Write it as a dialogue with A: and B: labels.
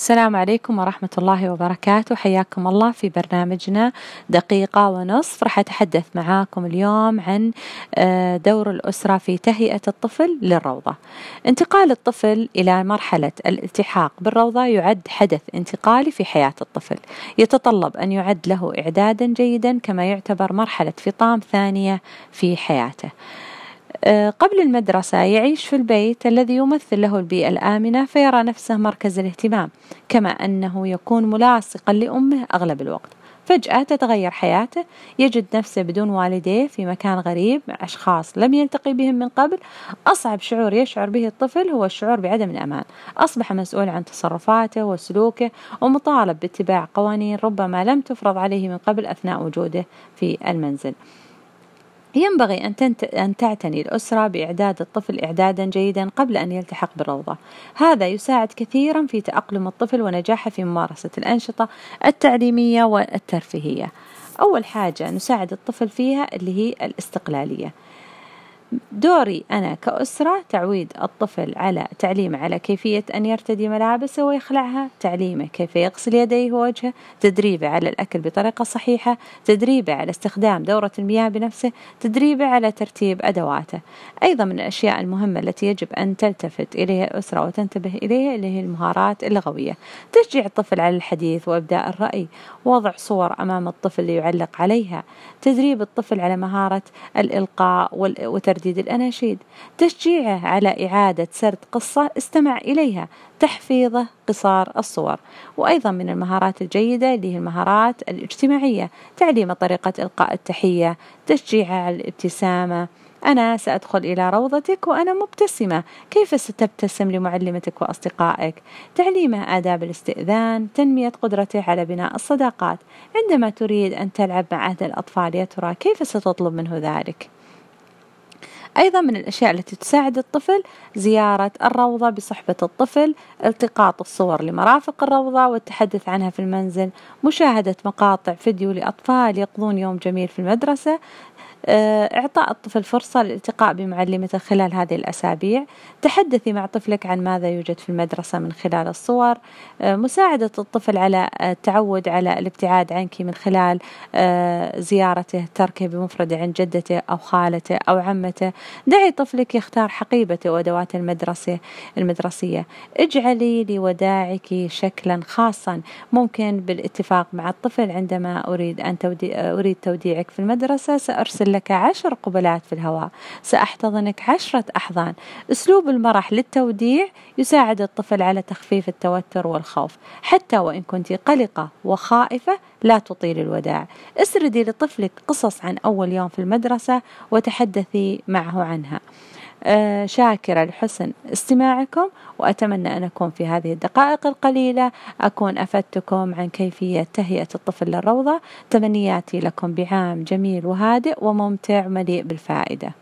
A: السلام عليكم ورحمة الله وبركاته. حياكم الله في برنامجنا دقيقة ونصف. راح أتحدث معاكم اليوم عن آه، دور الأسرة في تهيئة الطفل للروضة. انتقال الطفل إلى مرحلة الالتحاق بالروضة يعد حدث انتقالي في حياة الطفل. يتطلب أن يعد له إعدادا جيدا كما يعتبر مرحلة فطام ثانية في حياته. قبل المدرسة يعيش في البيت الذي يمثل له البيئة الآمنة فيرى نفسه مركز الاهتمام كما أنه يكون ملاصقا لأمه أغلب الوقت. فجأة تتغير حياته يجد نفسه بدون والديه في مكان غريب مع أشخاص لم يلتقي بهم من قبل أصعب شعور يشعر به الطفل هو الشعور بعدم الأمان. أصبح مسؤول عن تصرفاته وسلوكه ومطالب باتباع قوانين ربما لم تفرض عليه من قبل أثناء وجوده في المنزل. ينبغي أن. أن تعتني الأسرة بإعداد الطفل إعدادا جيدا قبل أن يلتحق بالروضة هذا يساعد كثيرا في تأقلم الطفل ونجاحه في ممارسة الأنشطة التعليمية والترفيهية أول حاجة نساعد الطفل فيها اللي هي الاستقلالية دوري أنا كأسرة تعويد الطفل على تعليمه على كيفية أن يرتدي ملابسه ويخلعها تعليمه كيف يغسل يديه ووجهه تدريبه على الأكل بطريقة صحيحة تدريبه على استخدام دورة المياه بنفسه تدريبه على ترتيب أدواته. أيضا من الأشياء المهمة التي يجب أن تلتفت إليها الأسرة وتنتبه إليها اللي هي المهارات اللغوية. تشجيع الطفل على الحديث وإبداء الرأي وضع صور أمام الطفل ليعلق عليها. تدريب الطفل على مهارة الإلقاء وترتيب ترديد الأناشيد. تشجيعه على إعادة سرد قصة استمع إليها. تحفيظه قصار الصور. وأيضا من المهارات الجيدة اللي هي المهارات الاجتماعية. تعليم طريقة إلقاء التحية. تشجيعه على الابتسامة. أنا سأدخل إلى روضتك وأنا مبتسمة. كيف ستبتسم لمعلمتك وأصدقائك؟ تعليمه آداب الاستئذان. تنمية قدرته على بناء الصداقات. عندما تريد أن تلعب مع أحد الأطفال يا ترى كيف ستطلب منه ذلك؟ أيضا من الأشياء التي تساعد الطفل زيارة الروضة بصحبة الطفل التقاط الصور لمرافق الروضة والتحدث عنها في المنزل مشاهدة مقاطع فيديو لأطفال يقضون يوم جميل في المدرسة. إعطاء الطفل فرصة للالتقاء بمعلمته خلال هذه الأسابيع. تحدثي مع طفلك عن ماذا يوجد في المدرسة من خلال الصور. آه، مساعدة الطفل على التعود على الابتعاد عنك من خلال آه، زيارته تركه بمفرده عند جدته أو خالته أو عمته. دعي طفلك يختار حقيبته وأدوات المدرسة المدرسية. اجعلي لوداعك شكلا خاصا. ممكن بالاتفاق مع الطفل عندما أريد أن تودي أريد توديعك في المدرسة. سأرسل لك عشر قبلات في الهواء. سأحتضنك عشرة أحضان. أسلوب المرح للتوديع يساعد الطفل على تخفيف التوتر والخوف. حتى وإن كنت قلقة وخائفة لا تطيل الوداع. اسردي لطفلك قصص عن أول يوم في المدرسة وتحدثي معه عنها. شاكرة لحسن استماعكم وأتمنى أن أكون في هذه الدقائق القليلة. أكون أفدتكم عن كيفية تهيئة الطفل للروضة. تمنياتي لكم بعام جميل وهادئ وممتع مليء بالفائدة.